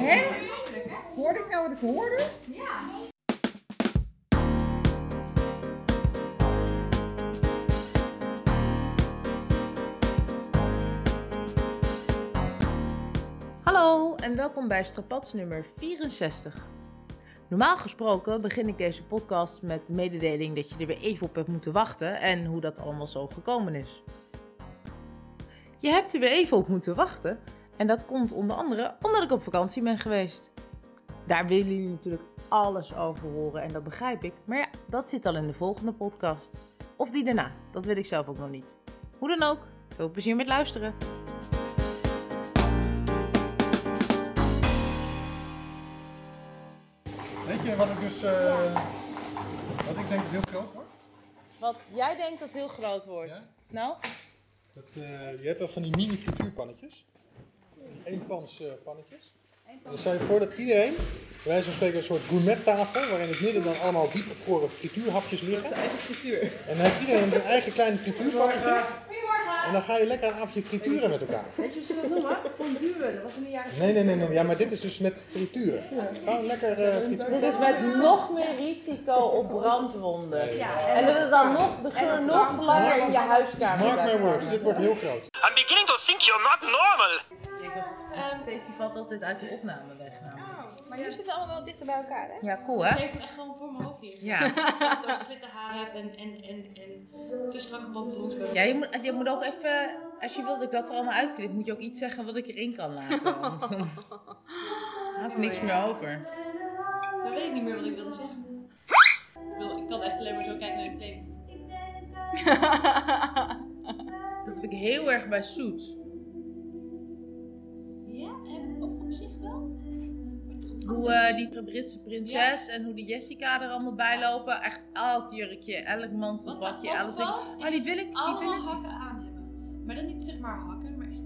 Hè? Hoorde ik nou wat ik hoorde? Hallo en welkom bij Strapats nummer 64. Normaal gesproken begin ik deze podcast met de mededeling dat je er weer even op hebt moeten wachten en hoe dat allemaal zo gekomen is. Je hebt er weer even op moeten wachten en dat komt onder andere omdat ik op vakantie ben geweest. Daar willen jullie natuurlijk alles over horen en dat begrijp ik, maar ja, dat zit al in de volgende podcast. Of die daarna, dat weet ik zelf ook nog niet. Hoe dan ook, veel plezier met luisteren. Weet je wat ik dus, eh, wat ik denk dat heel groot wordt? Wat jij denkt dat heel groot wordt. Ja? Nou? Dat, eh, je hebt wel van die mini frituurpannetjes. Eenpans eh pannetjes. Dan stel je voor dat iedereen, bij wijze van spreken een soort gourmettafel, waarin in het midden dan allemaal diepgevroren frituurhapjes liggen. eigen frituur. En dan heeft iedereen zijn eigen klein frituurpannetje. En dan ga je lekker een avondje frituren met elkaar. Weet je hoe ze dat noemen? Fondue. Dat was in de jaren Nee, nee, nee, nee. Ja, maar dit is dus met frituren. Gewoon lekker eh frituren. Dit is met nog meer risico op brandwonden. En dat het dan nog, de geur nog langer in je huiskamer Mark my words, dit wordt heel groot. I'm beginning to think you're not normal. Ik was, uh, Stacey valt altijd uit de opname weg namelijk. Maar nu zitten we allemaal wel dichter bij elkaar, hè? Ja, cool Ik hè? geef hem echt gewoon voor mijn hoofd neer. Ja. Dat ik witte haar heb en, en, en, en te strakke pantalons bij Ja, je moet, je moet ook even, als je wil dat ik dat er allemaal uitknip, moet je ook iets zeggen wat ik erin kan laten. Anders dan hou ik niks meer over. Dan weet ik niet meer wat ik wilde zeggen. Ik, wil, ik kan echt alleen maar zo kijken naar de kleding. Dat heb ik heel erg bij Suits. Ja, en op, op zich wel. Hoe eh, die Britse prinses en hoe die Jessica er allemaal bij lopen. Echt elk jurkje, elk mantelpakje, me alles. Ik, ah, die wil ik, die allemaal wil ik. hakken aan hebben. Maar dan niet zeg maar hakken, maar echt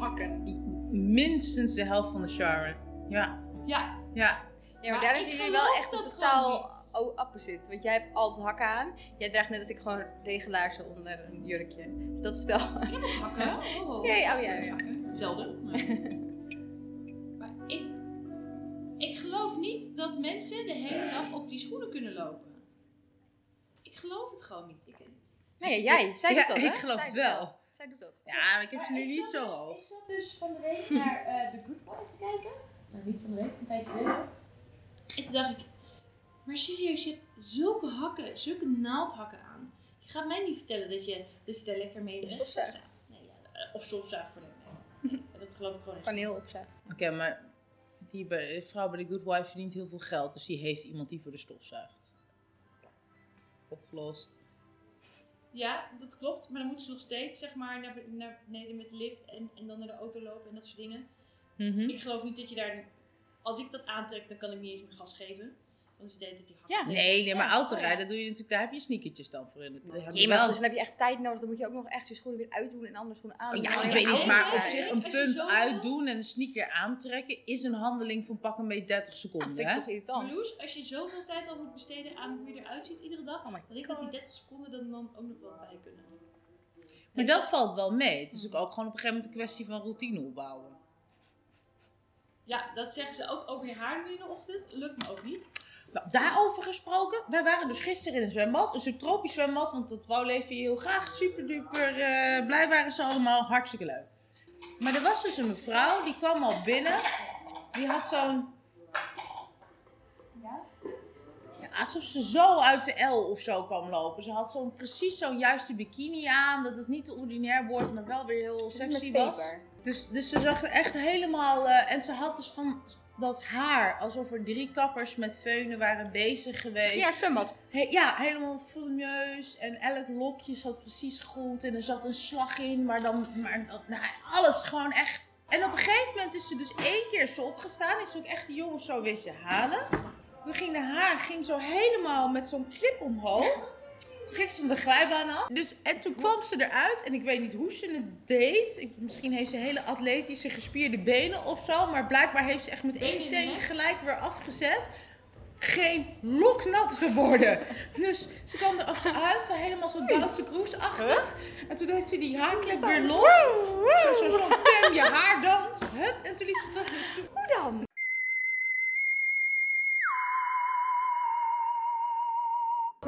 hakken. Minstens de helft van de charme. Ja, Ja, ja. Ja, maar Maar daar ik zijn jullie wel echt dat totaal opposite. Want jij hebt altijd hakken aan. Jij draagt net als ik gewoon regelaarzen onder een jurkje. Dus dat is wel... hakken. Oh, oh, Ja, ja, oh, ja, ja. Hakken. Zelden. Maar, maar dat mensen de hele dag op die schoenen kunnen lopen. Ik geloof het gewoon niet. Ik, Nee, jij. Zij Ja, doet dat, hè? ik geloof Zij het wel. Zij doet dat. Ja, maar ik heb ze nu niet zo dus- hoog. Ik zat dus van de week naar eh The Good Boys te kijken. Nou, niet van de week, een tijdje geleden. En toen dacht ik, maar serieus, je hebt zulke hakken, zulke naaldhakken aan. Je gaat mij niet vertellen dat je, dat je daar lekker mee in de Stofzuig. staat. Nee, ja, eh, of stofzuig voor de nee. nee, Dat geloof ik gewoon. Kaneel of zo. Oké, maar die bij- vrouw bij de Good Wife verdient heel veel geld. Dus die heeft iemand die voor de stof zuigt. Opgelost. Ja, dat klopt. Maar dan moeten ze nog steeds zeg maar, naar, naar beneden met de lift en, en dan naar de auto lopen en dat soort dingen. Mhm. Ik geloof niet dat je daar... Als ik dat aantrek, dan kan ik niet eens meer gas geven. Het die. Ja. Nee, nee, maar Ja, autorijden oh ja. doe je natuurlijk, daar heb je sneakertjes dan voor in. de- Dat Ja, maar wel. dus dan heb je echt tijd nodig. Dan moet je ook nog echt je schoenen weer uitdoen en andere schoenen aan. Oh, ja, ik weet niet, maar op zich een zo- uitdoen en een sneaker aantrekken is een handeling van pak een beetje 30 Ja, seconden. vind ik hè? toch irritant. Marloes, als je zoveel tijd al moet besteden aan hoe je eruit ziet iedere dag, Oh dan denk ik dat die 30 seconden dan, dan ook nog wel bij kunnen. Maar dat valt wel mee. Het is ook gewoon op een gegeven moment een kwestie van routine opbouwen. Ja, dat zeggen ze ook over je haar nu in de ochtend. Lukt me ook niet. Nou, daarover gesproken, wij waren dus gisteren in een zwembad, een soort tropisch zwembad, want dat wou Levi heel graag. Super duper eh, blij waren ze allemaal, hartstikke leuk. Maar er was dus een mevrouw, die kwam al binnen, die had zo'n... Ja, alsof ze zo uit de L of zo kwam lopen. Ze had zo'n precies zo'n juiste bikini aan, dat het niet te ordinair wordt, maar wel weer heel sexy was. Dus, dus ze zag er echt helemaal. eh, en ze had dus van dat haar, alsof er drie kappers met veunen waren bezig geweest. Ja, zwembad. He- ja, helemaal volumeus. En elk lokje zat precies goed. En er zat een slag in, maar dan. Maar, nou, alles gewoon echt. En op een gegeven moment is ze dus één keer zo opgestaan. Is ze ook echt die jongens zo wezen halen. Toen ging de haar ging zo helemaal met zo'n clip omhoog. Toen ging ze van de glijbaan af. Dus, en toen kwam ze eruit. En ik weet niet hoe ze het deed. Ik, misschien heeft ze hele atletische gespierde benen of zo. Maar blijkbaar heeft ze echt met één teen gelijk weer afgezet. Geen lok nat geworden. Dus ze kwam er zo uit. Zo helemaal zo Duitse kroesachtig. En toen deed ze die haarklep weer los. Zo, zo, zo'n Pam je haardans. Hup, en toen liep ze terug in de stoel. Hoe dan?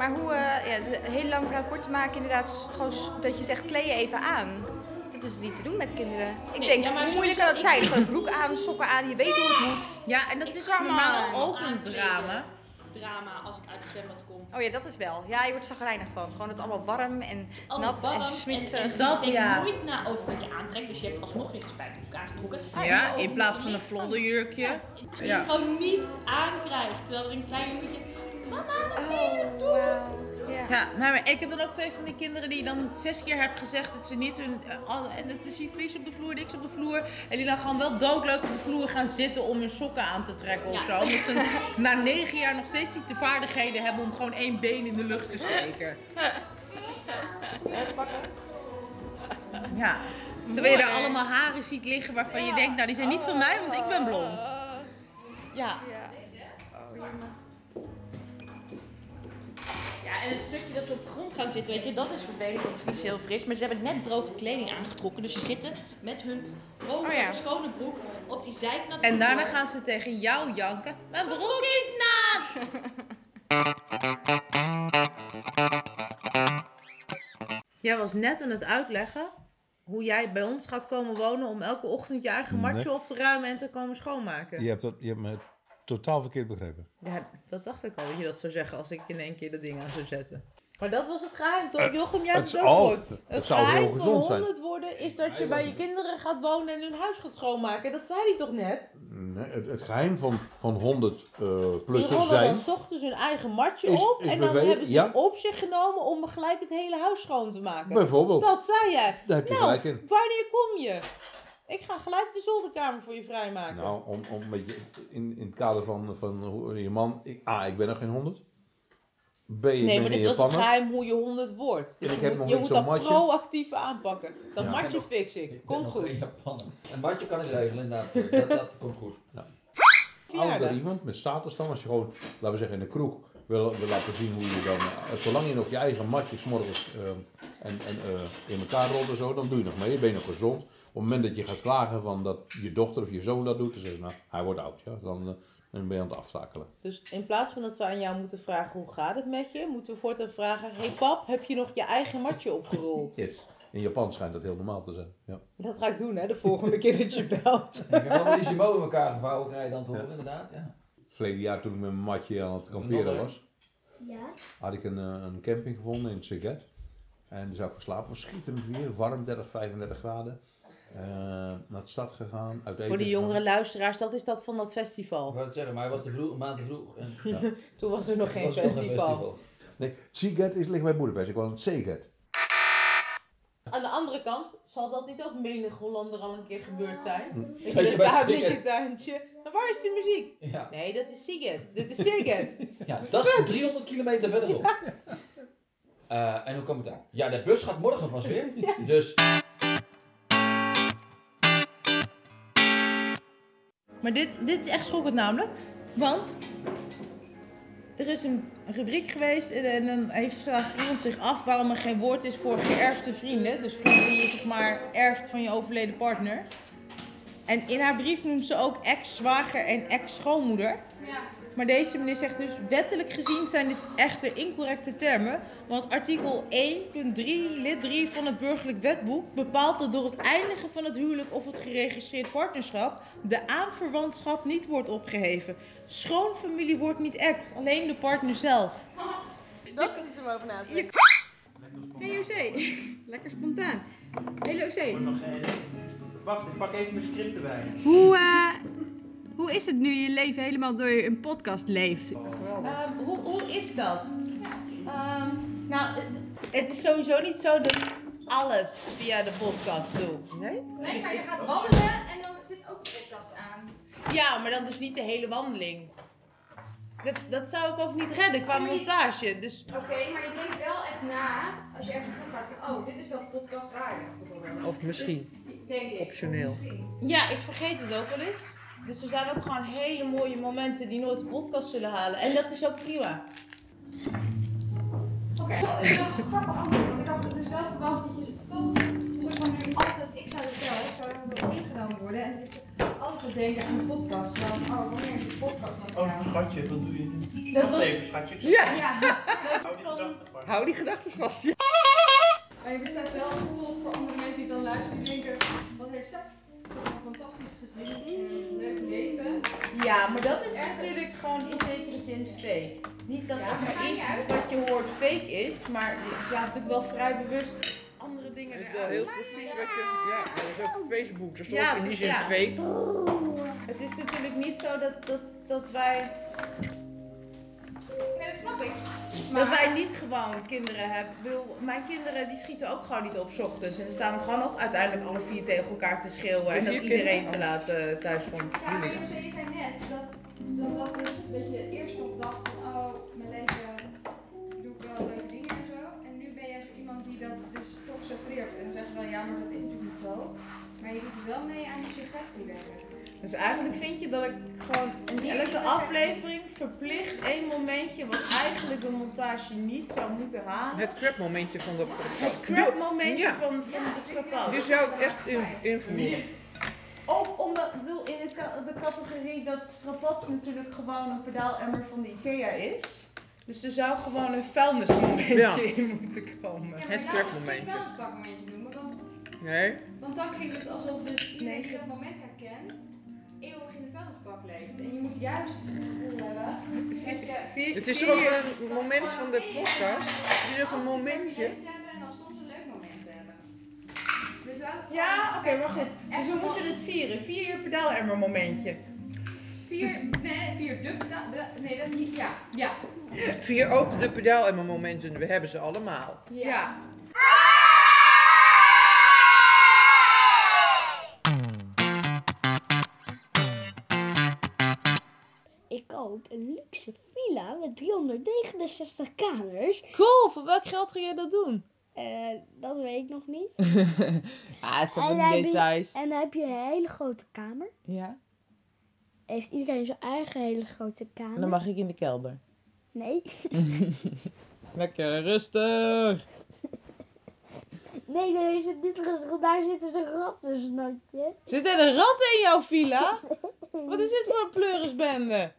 Maar hoe, eh, ja, de hele lang verhaal kort te maken, inderdaad, is gewoon dat je zegt, kleed je even aan. Dat is niet te doen met kinderen. Ik Nee, denk, ja, hoe moeilijk kan dat zijn? Gewoon een broek aan, sokken aan, je weet hoe het moet. Ja, en dat Ik is normaal ook een drama. Drama als ik uit het zwembad kom. Oh ja, dat is wel. Ja, je wordt zagrijnig van. Gewoon het allemaal warm en Allemaal nat warm en smitsig. en, en Dat, je denkt ja. nooit na over wat je aantrekt. Dus je hebt alsnog weer een spijkerbroek aangetrokken. Ja, En in plaats van een overal vlodderjurkje. Ja, die Ja. je gewoon niet aankrijgt. Terwijl er een klein jongetje... Mama, wat ben je Oh. Ja. Ja, nou, maar ik heb dan ook twee van die kinderen die dan zes keer heb gezegd dat ze niet hun. en het is hier vlies op de vloer, niks op de vloer. En die dan gewoon wel doodleuk op de vloer gaan zitten om hun sokken aan te trekken of Ja. zo. Omdat ze na negen jaar nog steeds niet de vaardigheden hebben om gewoon één been in de lucht te steken. Ja. Terwijl je daar allemaal haren ziet liggen waarvan je denkt, nou die zijn niet van mij, want ik ben blond. Ja. Ja. Ja, en het stukje dat ze op de grond gaan zitten, weet je, dat is vervelend, want het is heel fris. Maar ze hebben net droge kleding aangetrokken, dus ze zitten met hun droge, Oh ja. schone broek op die zijkant. En daarna gaan ze tegen jou janken. Mijn broek is nat! Jij was net aan het uitleggen hoe jij bij ons gaat komen wonen om elke ochtend je eigen matje op te ruimen en te komen schoonmaken. Je hebt, dat, je hebt me totaal verkeerd begrepen. Ja, dat dacht ik al dat je dat zou zeggen als ik in één keer dat ding aan zou zetten. Maar dat was het geheim, toch? Eh, Jochem, jij hebt het het is- ook gehoord. het Het zou heel geheim van gezond zijn. 100 worden is dat je bij je kinderen gaat wonen en hun huis gaat schoonmaken. Dat zei hij toch net? Nee, het, het geheim van, van 100 eh Die plussers rollen zijn. dan ochtends hun eigen matje Is- op is en dan hebben ze ja. het op zich genomen om gelijk het hele huis schoon te maken. Bijvoorbeeld. Dat zei jij. Daar heb je nou, gelijk in. wanneer kom je? Ik ga gelijk de zolderkamer voor je vrijmaken. Nou, om, om een beetje in, in het kader van, van je man. Ik, A, ik ben nog geen 100. B, ik nee, maar dit was het geheim hoe je 100 wordt. Dus En ik je heb moet, nog je niet moet dat matje. proactief aanpakken. Dat Ja. matje fix ik. Ik ben Komt goed. Een matje kan ik regelen, inderdaad. Dat, dat komt goed. Ouder Verjaardag. iemand met status dan, als je gewoon, laten we zeggen in de kroeg, wil, wil laten zien hoe je dan, eh, zolang je nog je eigen matjes morgens eh, en, en eh, in elkaar rolt en zo, dan doe je nog mee, ben je nog gezond. Op het moment dat je gaat klagen van dat je dochter of je zoon dat doet, dan zeg je, nou, hij wordt oud, ja, dan, eh, dan ben je aan het aftakelen. Dus in plaats van dat we aan jou moeten vragen hoe gaat het met je, moeten we voortaan vragen: hey pap, heb je nog je eigen matje opgerold? Yes. In Japan schijnt dat heel normaal te zijn. Ja. Dat ga ik doen, hè, de volgende keer dat je belt. Ik heb wel die Simo in elkaar gevouwen, krijg je dan te horen, inderdaad. Ja. Verleden jaar toen ik met mijn matje aan het kamperen was, had ik een, eh, een camping gevonden in Siget. En daar zou ik geslapen. was schitterend weer, warm, 30, 35 graden. Eh, naar de stad gegaan, uit Voor de gegaan. jongere luisteraars, dat is dat van dat Ik festival. wou het zeggen, maar hij was te vroeg, een maand te vroeg. En Toen was er nog geen was een festival. Nee, Siget is ligt bij Boedapest. Ik was in het Seget. Aan de andere kant zal dat niet ook menig Hollander al een keer gebeurd zijn. Daar bij staat Siget- je tuintje. Maar waar is de muziek? Ja, Nee, dat is Siget. Dit is Siget. ja, dat is 300 kilometer verderop. Eh, en hoe komt het daar? Ja, de bus gaat morgen pas weer. Dus Maar dit, dit is echt schokkend namelijk. Want er is een rubriek geweest en, dan heeft iemand zich af waarom er geen woord is voor geërfde vrienden. Dus vrienden die je zeg maar erft van je overleden partner. En in haar brief noemt ze ook ex-zwager en ex-schoonmoeder. Maar deze meneer zegt dus, wettelijk gezien zijn dit echter incorrecte termen. Want artikel 1.3 lid 3 van het burgerlijk wetboek bepaalt dat door het eindigen van het huwelijk of het geregistreerd partnerschap de aanverwantschap niet wordt opgeheven. Schoonfamilie wordt niet ex, alleen de partner zelf. Dat is iets om over na te denken. Hey José, lekker spontaan. Hey José, Wacht, ik pak even mijn script erbij. hoe, eh, hoe is het nu je leven helemaal door een podcast leeft? Ehm, hoe, hoe is dat? Ehm, nou, het- is sowieso niet zo dat ik alles via de podcast doe. Nee? Nee, maar je gaat wandelen en dan zit ook de podcast aan. Ja, maar dan dus niet de hele wandeling. Dat, dat zou ik ook niet redden qua montage. Dus Oké, maar je denkt wel echt na, als je ergens naartoe gaat, van oh, dit is wel podcastwaardig. Of misschien Dus, denk ik. optioneel. Misschien. ja, ik vergeet het ook wel eens. Dus er zijn ook gewoon hele mooie momenten die nooit de podcast zullen halen. En dat is ook prima. Oké, het is wel grappig antwoord, want ik had dus wel verwacht dat je toch soort van nu altijd, ik zou het wel, ik zou er wel ingenomen worden en dat je altijd denken aan de podcast. Van, oh, wanneer is de podcast Oh, schatje, wat doe je nu? Dat was- even, schatje. Ja. Ja, Hou die gedachten vast. Ja. Maar je bestaat wel een gevolg voor andere mensen die dan luisteren die denken, wat heeft een fantastisch gezin en een leuk leven. Ja, maar dat is Ergens- natuurlijk gewoon in zekere zin fake. Niet dat Ja, maar er iets uit. wat je hoort fake is, maar je gaat natuurlijk wel vrij bewust andere dingen Het is wel eruit. heel precies wat je... Ja, dat is ook op Facebook. Dat is Ja, in die zin ja. fake. Het is natuurlijk niet zo dat, dat, dat wij Nee, dat snap ik. Dat wij niet gewoon kinderen hebben. Ik bedoel, mijn kinderen die schieten ook gewoon niet op 's ochtends. En dan staan we gewoon ook uiteindelijk alle vier tegen elkaar te schreeuwen. En dat iedereen kinderen? te laat eh, thuis komt. Ja, maar je zei net dat, dat dat dus dat je eerst nog dacht van oh, mijn leven doe ik wel leuke dingen en zo. En nu ben je iemand die dat dus toch suggereert. En dan zeg je wel ja, maar dat is natuurlijk niet zo. Maar je doet wel mee aan die suggestie, denk ik. Dus eigenlijk vind je dat ik gewoon in elke aflevering verplicht één momentje wat eigenlijk de montage niet zou moeten halen. Het crap momentje van de podcast. crap momentje Ja. van, van de schrapal. Die zou ik echt in, invoeren. Ook omdat, ik bedoel, in het de categorie dat strapats natuurlijk gewoon een pedaalemmer van de Ikea is. Dus er zou gewoon een vuilnismomentje Ja. in moeten komen. Ja, Het laten we crapmomentje. geen vuilnisbakmomentje noemen, want, Nee? want dan klinkt het alsof dus iedereen dat moment herkent, leeft. En je moet juist het gevoel hebben je Het is toch ook een moment van de podcast. Het is ook een momentje. En dan soms een leuk moment hebben. Dus laat het Ja, oké, maar goed. Dus we moeten het vieren. Vier uur pedaalemmer momentje. Vier, nee, vier de peda- de- Nee, dat niet. Ja, ja. Vier ook de pedaal en mijn momenten. We hebben ze allemaal. Ja. Een luxe villa met 369 kamers. Cool, voor welk geld ga jij dat doen? Eh, dat weet ik nog niet. ah, het dan, heb je, en dan heb je een hele grote kamer. Ja, Heeft iedereen zijn eigen hele grote kamer? en dan mag ik in de kelder. Nee. Lekker rustig. Nee, is het niet rustig, daar zitten de ratten, snotje. Zit er een rat in jouw villa? Wat is dit voor een pleurisbende?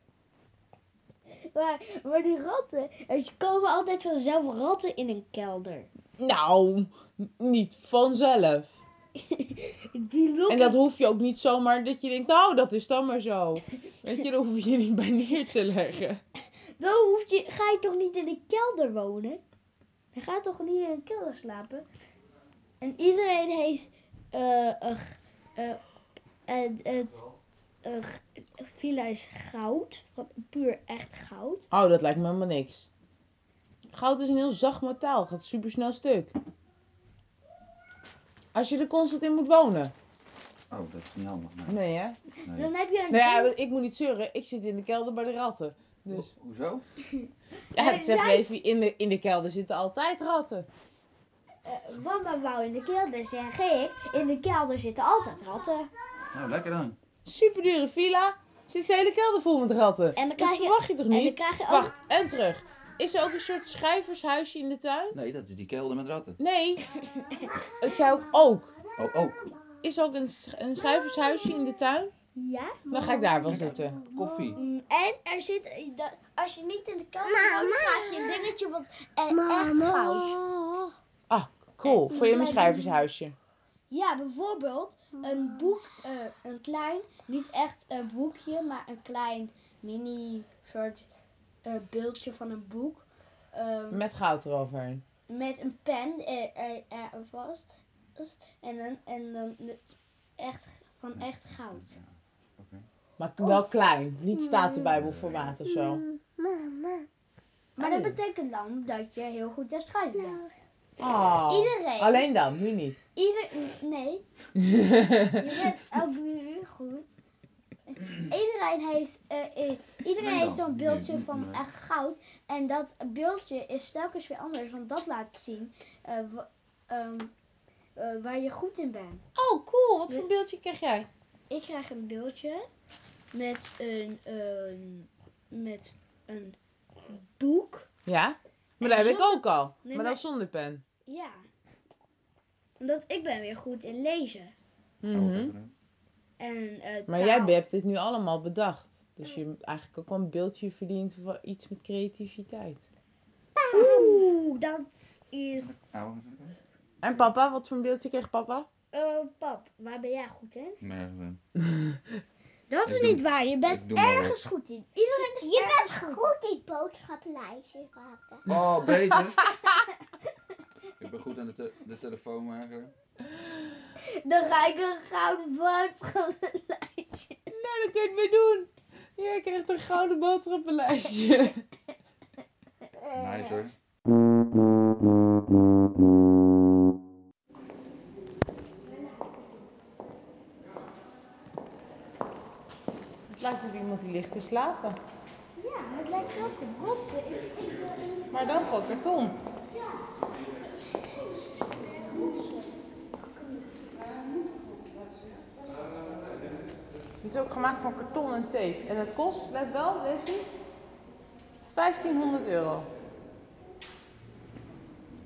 Maar, maar die ratten, er komen altijd vanzelf ratten in een kelder. Nou, niet vanzelf. Die En dat hoef je ook niet zomaar dat je denkt, nou, dat is dan maar zo. Weet je, daar hoef je niet bij neer te leggen. Dan hoef je, ga je toch niet in een kelder wonen? Je gaat toch niet in een kelder slapen? En iedereen heeft eh eh, het, het een villa is goud, van puur echt goud. Oh, dat lijkt me helemaal niks. Goud is een heel zacht metaal, gaat super snel stuk. Als je er constant in moet wonen. Oh, dat is niet handig. Nee. Nee, hè? Nee. Dan heb je een Nou ja, ik moet niet zeuren, ik zit in de kelder bij de ratten. Dus, Ho- Hoezo? ja, het zegt juist- even, in de, in de kelder zitten altijd ratten. eh, mama wou in de kelder, zeg ik. In de kelder zitten altijd ratten. Nou, lekker dan. Super dure villa, zit de hele kelder vol met ratten. En dan Dat krijg je, verwacht je toch en dan niet? krijg je ook... Wacht, en terug. Is er ook een soort schrijvershuisje in de tuin? Nee, dat is die kelder met ratten. Nee. Ik zei ook ook. Oh, ook. Is er ook een, sch- een schrijvershuisje in de tuin? Ja. Dan ga ik daar wel zitten. Koffie. En er zit, dat- als je niet in de kelder woont, dan krijg je een dingetje wat echt goud. Ah, cool. Voor je mijn schrijvershuisje. Ja, bijvoorbeeld een boek, eh, een klein, niet echt een boekje, maar een klein mini soort eh, beeldje van een boek. ehm, Met goud eroverheen. met een pen er, er, er vast. En dan, en dan het echt, van echt goud. Maar wel klein. Niet statenbijbelformaat of zo. Maar dat betekent dan dat je heel goed het schrijven bent. Oh. Iedereen. Alleen dan, nu niet. Ieder, nee, je bent ook nu goed. Iedereen heeft, eh, eh, iedereen Nee heeft zo'n beeldje Nee, van nee. echt goud. En dat beeldje is telkens weer anders, want dat laat zien eh, ehm, eh, waar je goed in bent. Oh, cool. Wat voor beeldje krijg jij? Ik krijg een beeldje met een, een, met een boek. Ja? Maar dat heb ik ook al. Nee, Maar dan zonder pen. Ja. Omdat ik ben weer goed in lezen. Mhm. En, eh, Maar taal. jij hebt dit nu allemaal bedacht. Dus je hebt eigenlijk ook wel een beeldje verdiend voor iets met creativiteit. Oeh, dat is... En papa, wat voor een beeldje kreeg papa? eh pap, waar ben jij goed in? Nergens in. Dat is niet waar, je bent ergens goed in. Iedereen is Je bent goed in boodschappenlijstjes maken. Oh, beter. ik ben goed aan de, te- de telefoon maken. Dan ga ik een gouden boodschappenlijstje. Nou, dat kun je het mee doen. Jij krijgt een gouden boodschappenlijstje. Nice hoor. ligt te slapen. Ja, maar het lijkt ook op rotsen. Maar dan van karton. Het is ook gemaakt van karton en tape. En het kost, let wel, Leslie, 1500 euro.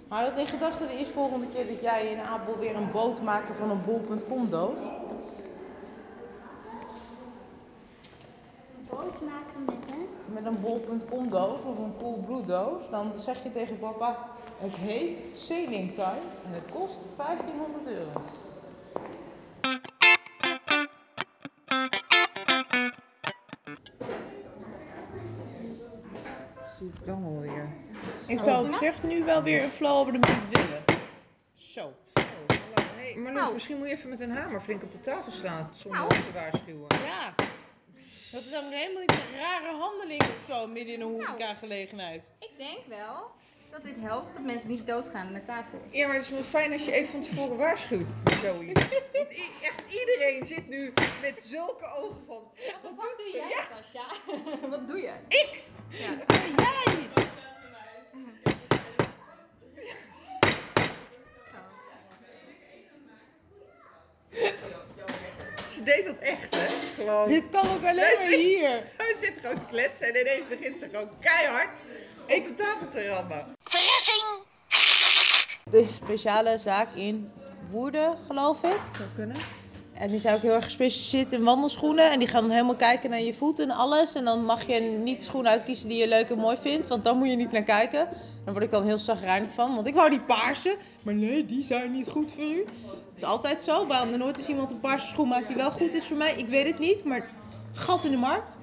Hou dat in gedachten de eerste volgende keer dat jij in Apel weer een boot maakt van een bol.com doos. Maken met een... Met een bol.com doos of een Coolblue doos. Dan zeg je tegen papa, het heet Sailing Time en het kost 1500 euro. Ik dan alweer. Ik zou op zich nu wel weer een flow abonnement willen. Zo. Hey, Marloes, misschien moet je even met een hamer flink op de tafel slaan zonder Nou. te waarschuwen. Ja. Dat is dan helemaal niet een rare handeling of zo midden in een horecagelegenheid. Ik denk wel dat dit helpt dat mensen niet doodgaan aan de tafel. Ja, maar het is wel fijn als je even van tevoren waarschuwt zoiets. Want echt iedereen zit nu met zulke ogen van. Wat, Wat doe jij, Sascha? Wat doe je? Ik? Ja. Jij! Ze deed dat echt, hè? Gewoon. Dit kan ook alleen maar hier. Hij zit gewoon te kletsen en ineens begint ze gewoon keihard op de tafel te rammen. Er is een speciale zaak in Woerden, geloof ik. Zou kunnen. En die zijn ook heel erg gespecialiseerd in wandelschoenen. En die gaan dan helemaal kijken naar je voet en alles. En dan mag je niet schoenen uitkiezen die je leuk en mooi vindt. Want dan moet je niet naar kijken. Daar word ik dan heel zagrijnig van. Want ik wou die paarse. Maar nee, die zijn niet goed voor u. Het is altijd zo. Waarom er nooit eens iemand een paarse schoen maakt die wel goed is voor mij? Ik weet het niet. Maar gat in de markt.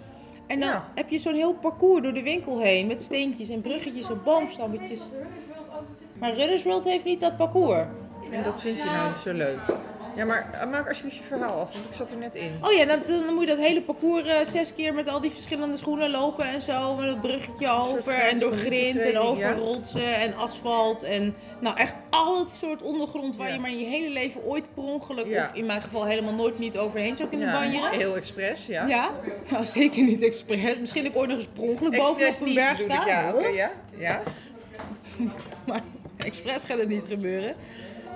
En dan Ja. heb je zo'n heel parcours door de winkel heen. Met steentjes en bruggetjes en boomstammetjes. Maar Runners World heeft niet dat parcours. En dat vind je nou zo leuk. Ja, maar eh, maak alsjeblieft je verhaal af, want ik zat er net in. Oh ja, dan, dan moet je dat hele parcours eh, zes keer met al die verschillende schoenen lopen en zo. Met het bruggetje over en door grind en over ja. rotsen en asfalt. En nou echt al het soort ondergrond waar Ja. je maar in je hele leven ooit per ongeluk, Ja. of in mijn geval helemaal nooit niet overheen zou kunnen Ja, banjeren. heel expres, ja. Ja? Ja, zeker niet expres. Misschien ik ooit nog eens per ongeluk bovenop Expres een berg bedoel ik, sta. Ja, oké, ja. ja. Maar expres gaat het niet gebeuren.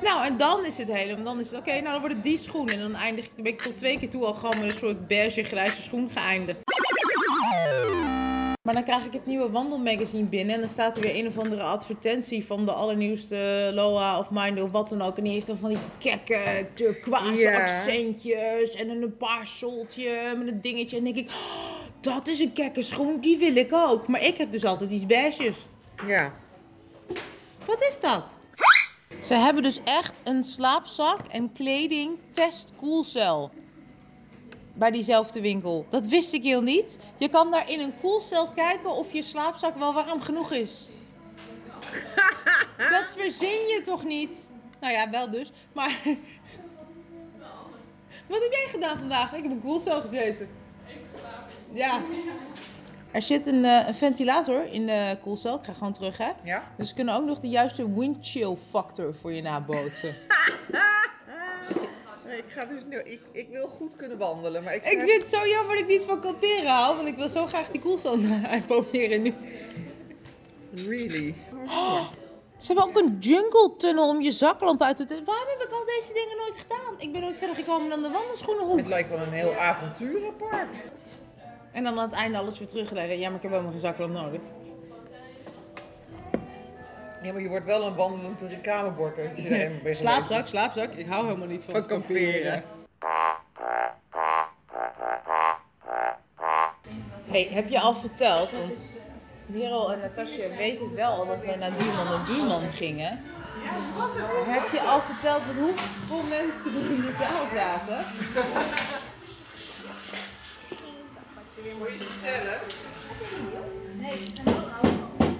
Nou, en dan is het helemaal, dan is het oké, nou dan wordt het die schoen. En dan eindig ik, ben ik tot twee keer toe al gewoon met een soort beige grijze schoen geëindigd. Maar dan krijg ik het nieuwe wandelmagazine binnen en dan staat er weer een of andere advertentie van de allernieuwste Loa of Mind of wat dan ook. En die heeft dan van die kekke turquoise accentjes en een paarsoltje met een dingetje. En denk ik, "Oh, dat is een kekke schoen, die wil ik ook. Maar ik heb dus altijd iets beiges. Ja. Wat is dat? Ze hebben dus echt een slaapzak en kleding test koelcel. Bij diezelfde winkel. Dat wist ik heel niet. Je kan daar in een koelcel kijken of je slaapzak wel warm genoeg is. Dat verzin je toch niet? Nou ja, wel dus. Maar. Wat heb jij gedaan vandaag? Ik heb een koelcel gezeten. Ik slaap. Ja. Er zit een, eh, een ventilator in de koelcel. Ik ga gewoon terug, hè? Ja. Dus ze kunnen ook nog de juiste windchill factor voor je nabootsen. Nee, Ik, ga dus nu, ik, ik wil goed kunnen wandelen, maar ik, ik vind het zo jammer dat ik niet van kamperen hou, want ik wil zo graag die koelcel uitproberen nu. Really? Oh, ze hebben ook een jungle tunnel om je zaklamp uit te... Waarom heb ik al deze dingen nooit gedaan? Ik ben nooit verder gekomen dan de wandelschoenenhoek. Het lijkt wel een heel avonturenpark. En dan aan het einde alles weer terugleggen. Ja, maar ik heb helemaal geen zaklamp nodig. Ja, maar je wordt wel een wandelend reclamebord als je er helemaal Slaapzak, slaapzak. Ik hou helemaal niet van, Van kamperen. hey, heb je al verteld? Want Merel en Natasja weten wel dat wij naar Buurman en Buurman gingen. Heb je al verteld hoeveel mensen er in de zaal zaten? Vond je het gezellig?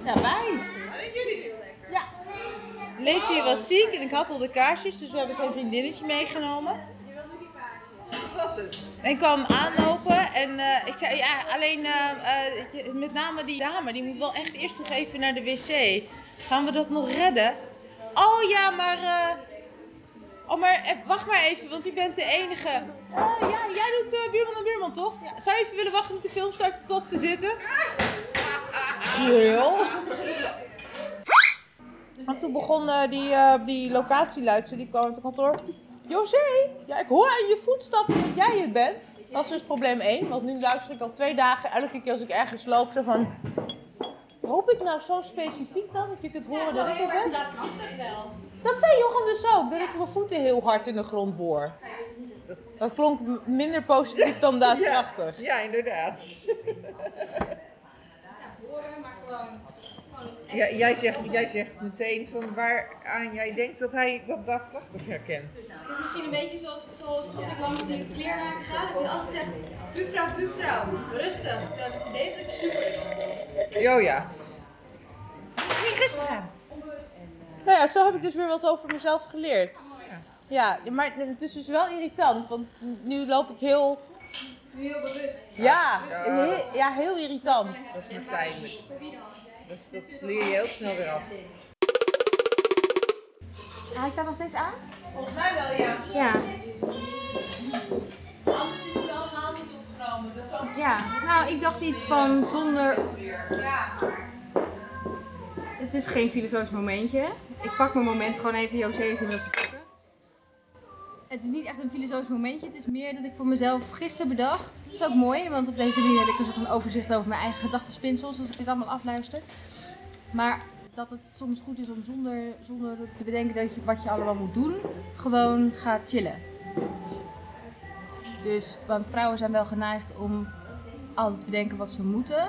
Ja, wij. Ja. Leefje was ziek en ik had al de kaarsjes, dus we hebben zijn vriendinnetje meegenomen. Wat was het? En ik kwam aanlopen en eh, ik zei, ja, alleen eh, eh, je- met name die dame, die moet wel echt eerst nog even naar de wc. Gaan we dat nog redden? Oh ja, maar, eh, oh, maar wacht maar even, want u bent de enige. Oh ja, jij doet eh, buurman en buurman, toch? Ja. Zou je even willen wachten met de film starten tot ze zitten? Chill. Want toen begon eh, die, eh die locatieluidster, die kwam uit het kantoor. José, ja, ik hoor aan je voetstappen dat jij het bent. Dat is dus probleem 1, want nu luister ik al twee dagen, elke keer als ik ergens loop, zo van... Hoop ik nou zo specifiek dan, dat je kunt horen dat ik het ben? Dat zei Jochem dus ook, dat ik mijn voeten heel hard in de grond boor. Dat klonk minder positief dan daadkrachtig. Ja, inderdaad. horen, maar gewoon. gewoon echt. Ja, jij, zegt, jij zegt meteen van waaraan jij denkt dat hij dat daadkrachtig herkent. Het is misschien een beetje zoals, zoals als ik langs die kleermaker ga, dat je altijd zegt: buurvrouw, buurvrouw, rustig. Terwijl ik het idee heb dat ik super Oh ja. Niet rustig Nou ja, zo heb ik dus weer wat over mezelf geleerd. Ja, maar het is dus wel irritant, want nu loop ik heel... Nu heel bewust. Ja, Ja. heel, ja, heel irritant. Dat is maar fijn. Dat, dat leer je heel snel weer af. Hij staat nog steeds aan? Volgens mij wel, ja. Ja. Anders is het wel helemaal niet opgenomen. Dat is ook... Ja, nou, ik dacht iets van zonder. Ja. Het is geen filosofisch momentje. Ik pak mijn moment gewoon even, José is inmiddels. Het is niet echt een filosofisch momentje. Het is meer dat ik voor mezelf gisteren bedacht. Het is ook mooi, want op deze manier heb ik een soort van overzicht over mijn eigen gedachtenspinsels als ik dit allemaal afluister. Maar dat het soms goed is om zonder, zonder te bedenken dat je, wat je allemaal moet doen, gewoon gaat chillen. Dus, want vrouwen zijn wel geneigd om altijd te bedenken wat ze moeten.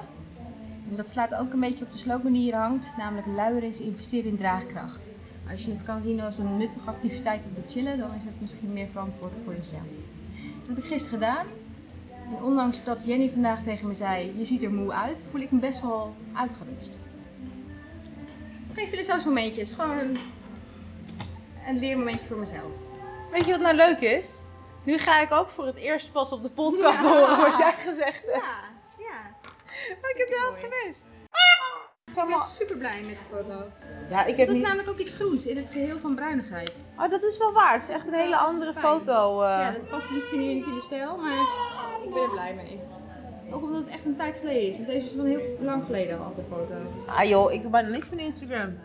En dat slaat ook een beetje op de slogan die hangt, namelijk luieren is investeren in draagkracht. Als je het kan zien als een nuttige activiteit om te chillen, dan is het misschien meer verantwoordelijk voor jezelf. Dat heb ik gisteren gedaan. En ondanks dat Jenny vandaag tegen me zei, je ziet er moe uit, voel ik me best wel uitgerust. Het is geen filosofisch momentje, het is gewoon een, een leermomentje voor mezelf. Weet je wat nou leuk is? Nu ga ik ook voor het eerst pas op de podcast Ja. horen wat jij gezegd hebt. Ja, ja. Maar ik heb het wel gemist. Ik ben super blij met de foto. Ja, ik heb Dat is niet... namelijk ook iets groens in het geheel van bruinigheid. Oh, dat is wel waar. Het is echt een hele andere fijn. foto. eh. Ja, dat past misschien niet in de stijl, maar ik ben er blij mee. Ook omdat het echt een tijd geleden is. Want deze is van heel lang geleden al, de foto. Ah joh, ik heb bijna niks met Instagram.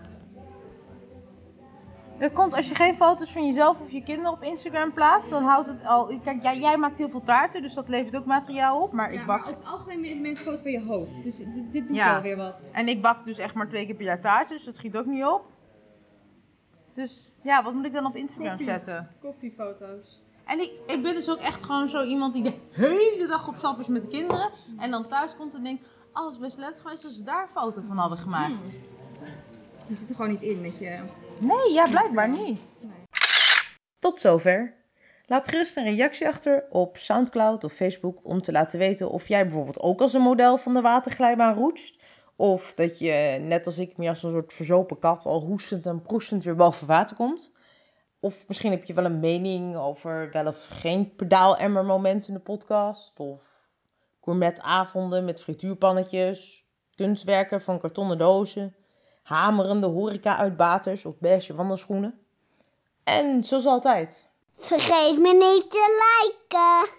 Dat komt als je geen foto's van jezelf of je kinderen op Instagram plaatst, dan houdt het al. Kijk, jij, jij maakt heel veel taarten, dus dat levert ook materiaal op. Maar Ja, ik maar bak. over het algemeen meer mensen foto's van je hoofd. Dus dit, dit doet Ja. wel weer wat. En ik bak dus echt maar twee keer per jaar taarten, dus dat schiet ook niet op. Dus ja, wat moet ik dan op Instagram Koffie. zetten? Koffiefoto's. En ik, ik ben dus ook echt gewoon zo iemand die de hele dag op stap is met de kinderen. En dan thuis komt en denkt, oh, het is best leuk geweest als we daar een foto van hadden gemaakt. Je zit er gewoon niet in met je... Nee, ja, blijkbaar niet. Tot zover. Laat gerust een reactie achter op Soundcloud of Facebook om te laten weten of jij bijvoorbeeld ook als een model van de waterglijbaan roetst. Of dat je, net als ik, meer als een soort verzopen kat al hoestend en proestend weer boven water komt. Of misschien heb je wel een mening over wel of geen pedaalemmer moment in de podcast. Of gourmetavonden met frituurpannetjes, kunstwerken van kartonnen dozen, hamerende horeca-uitbaters of beige wandelschoenen. En zoals altijd, Vergeet me niet te liken.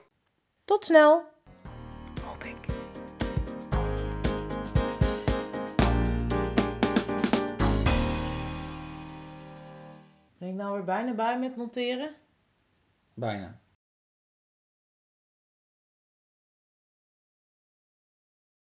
tot snel! Ben ik nou weer bijna bij met monteren? Bijna.